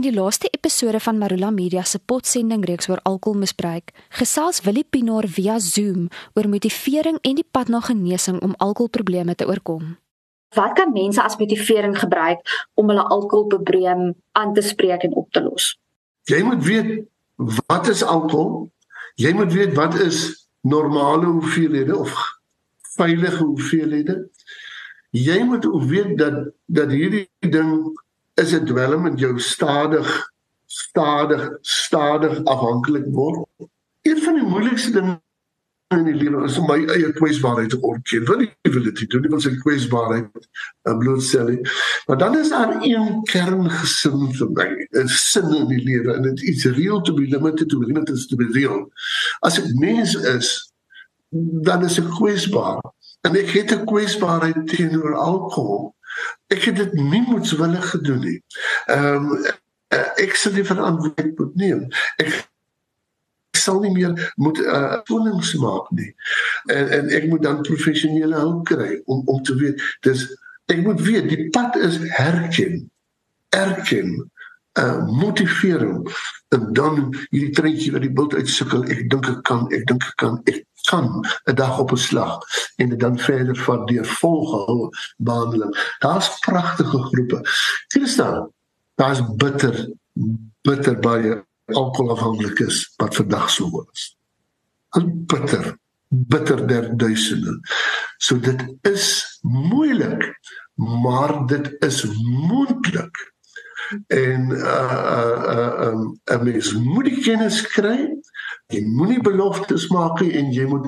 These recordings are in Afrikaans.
In die laaste episode van Marula Media se potsending reeks oor alkoholmisbruik, gesels Willie Pinaar via Zoom oor motivering en die pad na genesing om alkoholprobleme te oorkom. Wat kan mense as motivering gebruik om hulle alkoholprobleem aan te spreek en op te los? Jy moet weet wat is alkohol? Jy moet weet wat is normale hoeveelhede of veilige hoeveelhede? Jy moet weet dat dat hierdie ding is 'n dwelm en jou stadig stadig stadig afhanklik word. Een van die moeilikste dinge in die lewe is om my eie kwesbaarheid te ontken. Wil jy wil dit doen? Jy wil sy kwesbaarheid uh, blootstel. Maar dan is daar een kerngesin vir my, 'n sin in die lewe en dit is real to be limited to limit is to be real. As ek mens is, dan is ek kwesbaar. En ek het 'n kwesbaarheid teenoor alkohol ek het dit nie moetswillig gedoen nie. Ehm um, ek sal die verantwoordelikheid moet neem. Ek sal nie meer moet 'n uh, vonings maak nie. En en ek moet dan professionele hulp kry om om te weet dis ek moet weet die pad is herken. Erken uh motivering en dan hierdie treintjie wat die bult uitsukkel ek dink ek kan ek dink ek kan ek kan 'n dag op 'n slag en dit dan verder vat deur volgehoue behandeling. Daar's pragtige groepe. Christa, daar's bitter bitter baie alkoholafhanklikes wat vandag so is. Al bitter bitter der duisende. So dit is moeilik, maar dit is moontlik. En uh uh um, 'n mens moet die kennis kry Jy moenie beloftes maak en jy moet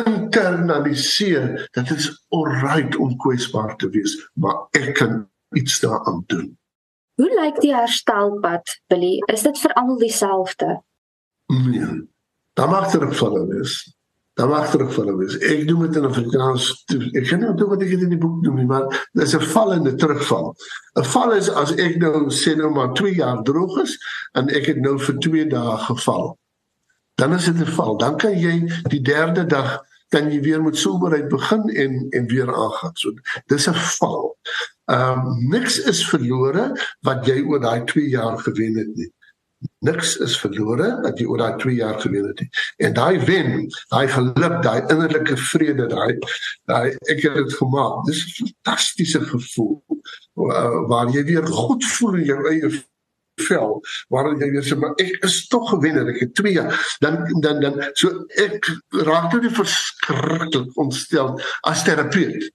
internaliseer dat dit is alright om kwesbaar te wees, maar ek kan iets daaraan doen. Hoe lyk die herstelpad, Billy? Is dit vir almal dieselfde? Nee. Dan mag dit vir hulle Dan mag dit vir hulle wees. Ek doen dit in Afrikaans. Ek kan nie onthou wat ek in die boek noem maar dis 'n val en 'n terugval. 'n Val is as ek nou sê nou maar 2 jaar droog is en ek het nou vir 2 dae geval dan is dit 'n val. Dan kan jy die derde dag kan jy weer met soberheid begin en weer aangaan. So dis 'n val. Ehm um, niks is verlore wat jy oor daai 2 jaar gewen het nie. Niks is verlore wat jy oor daai 2 jaar gewen het nie. En daai wen, daai geluk, daai innerlike vrede, daai daai ek het dit gemaak. Dis 'n fantastiese gevoel waar jy weer goed voel in jou eie vel waarin jy weer sê maar ek is tog gewenner ek het 2 dan dan dan so ek raak toe die verskriklik ontstel as terapeut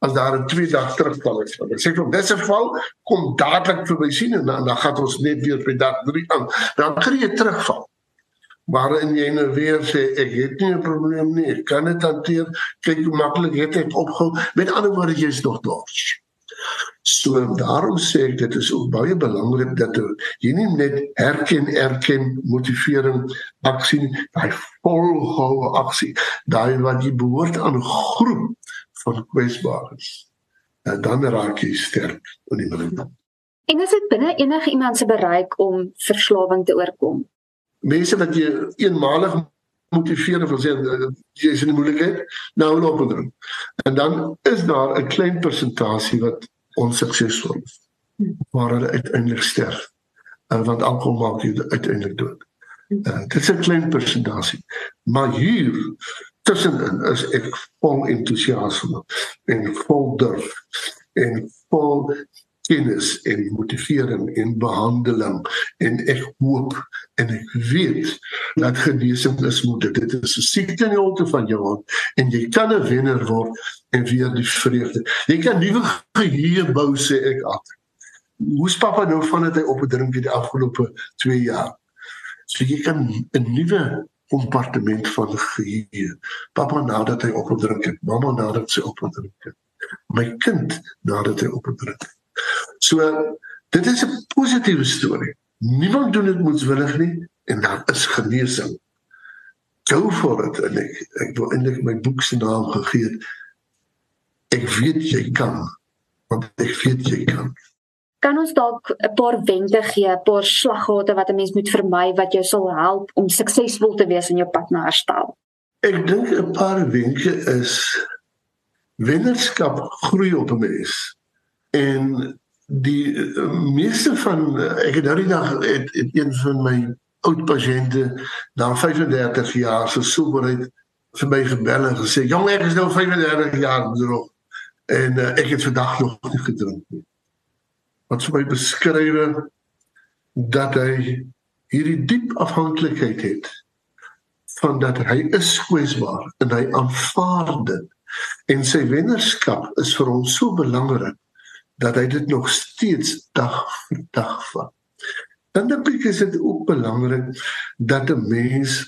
as daar 'n 2 dag terugval is. Ek sê vir dis 'n val kom dadelik verby sien en dan, dan gaan ons net weer by dag 3 aan. Dan kry jy terugval. Waarin jy nou weer sê ek het nie 'n probleem nie ek kan dit hanteer. Kyk hoe maklik het ek opgehou. Met ander woorde jy's nog dors So daarom sê ek dit is ook baie belangrik dat jy nie net erken erken motivering aksie by volhoue aksie daai wat jy behoort aan groep van kwesbares. En dan raak jy sterk in die middel. En is dit binne enige iemand se bereik om verslawing te oorkom? Mense wat jy eenmalig motiveer of sê jy is in moeilikheid, nou loop dit. En dan is daar 'n klein persentasie wat onsuksesvol is waar hulle uiteindelik sterf uh, want alkohol maak jy uiteindelik dood. Uh, dit is 'n klein persentasie. Maar hier tussenin is ek vol entoesiasme en vol durf en vol kennis en motivering en behandeling en ek hoop en ek weet dat genesing is moet dit is 'n siekte in die holte van jou hand en jy kan 'n wenner word en weer die vreugde. Jy kan nuwe geheue bou sê ek altyd. Hoe's pappa nou van dit hy op 'n drink die afgelope 2 jaar? So jy kan 'n nuwe kompartement van geheue pappa nadat hy op 'n drink het mamma nadat sy op 'n drink het my kind nadat hy op 'n drink het So dit is 'n positiewe storie. Niemand doen dit moetswillig nie en daar is genesing. Go for it en ek ek wil eintlik my boek se naam gegee het. Ek weet jy kan. Want ek weet jy kan. Kan ons dalk 'n paar wenke gee, 'n paar slaggate wat 'n mens moet vermy wat jou sal help om suksesvol te wees in jou pad na herstel? Ek dink 'n paar wenke is wennerskap groei op 'n mens en die uh, meeste van ek het nou die dag het, het een van my oud pasiënte na 35 jaar se soberheid vir my gebel en gesê jong ek is nou 35 jaar droog en uh, ek het vandag nog nie gedrink nie. Wat vir my beskryf dat hy hierdie diep afhanklikheid het van dat hy is kwesbaar en hy aanvaar dit en sy wennerskap is vir hom so belangrik dat hy dit nog steeds dag vir dag vat. Dan dink ek is dit ook belangrik dat 'n mens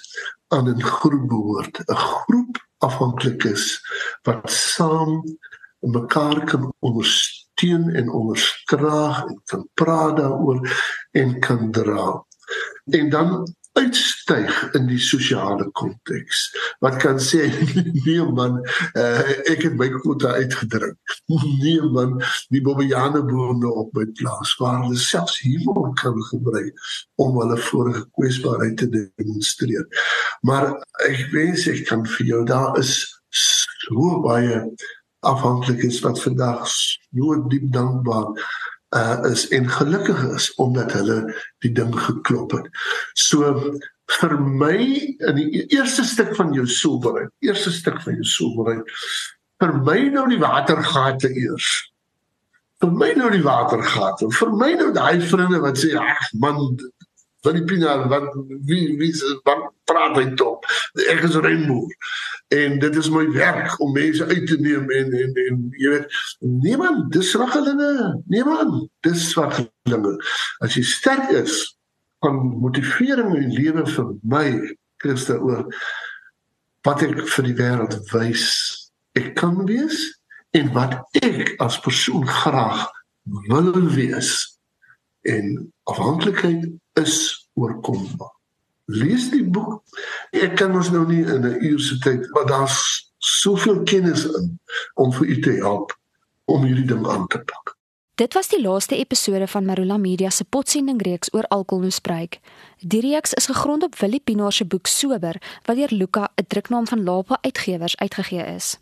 aan 'n groep behoort, 'n groep afhanklik is wat saam mekaar kan ondersteun en onderskraag en kan praat daaroor en kan dra. En dan uitstyg in die sosiale konteks. Wat kan sê nee man, uh, ek het my kwota uitgedruk. Nee man, die bobbejane boere op my plaas waar hulle selfs humor kan gebruik om hulle vorige kwesbaarheid te demonstreer. Maar ek wens ek kan vir jou daar is so baie afhanklikes wat vandag so diep dankbaar uh is en gelukkig is omdat hulle die ding geklop het. So vir my in die eerste stuk van jou soberheid, eerste stuk van jou soberheid, vir my nou die watergate eers. Vir my nou die watergate. Vir my nou daai vriende wat sê ag man van die pinaar wat wie wie wat praat hy tog. Ek is Rainbow en dit is my werk om mense uit te neem en en en jy weet niemand dis swakkelinge. Niemand dis swakkelinge. As jy sterk is van motivering in lewe vir my Christa oor wat ek vir die wêreld wys. Ek kan wees en wat ek as persoon graag wil wees en afhanklikheid is oorkombaar lees die boek. Ek kan ons nou nie in 'n uur se tyd, maar daar's soveel kennis in om vir u te help om hierdie ding aan te pak. Dit was die laaste episode van Marula Media se potsending reeks oor alkoholmisbruik. Die reeks is gegrond op Willie Pinaar se boek Sober, wat deur Luka, 'n druknaam van Lapa Uitgewers, uitgegee is.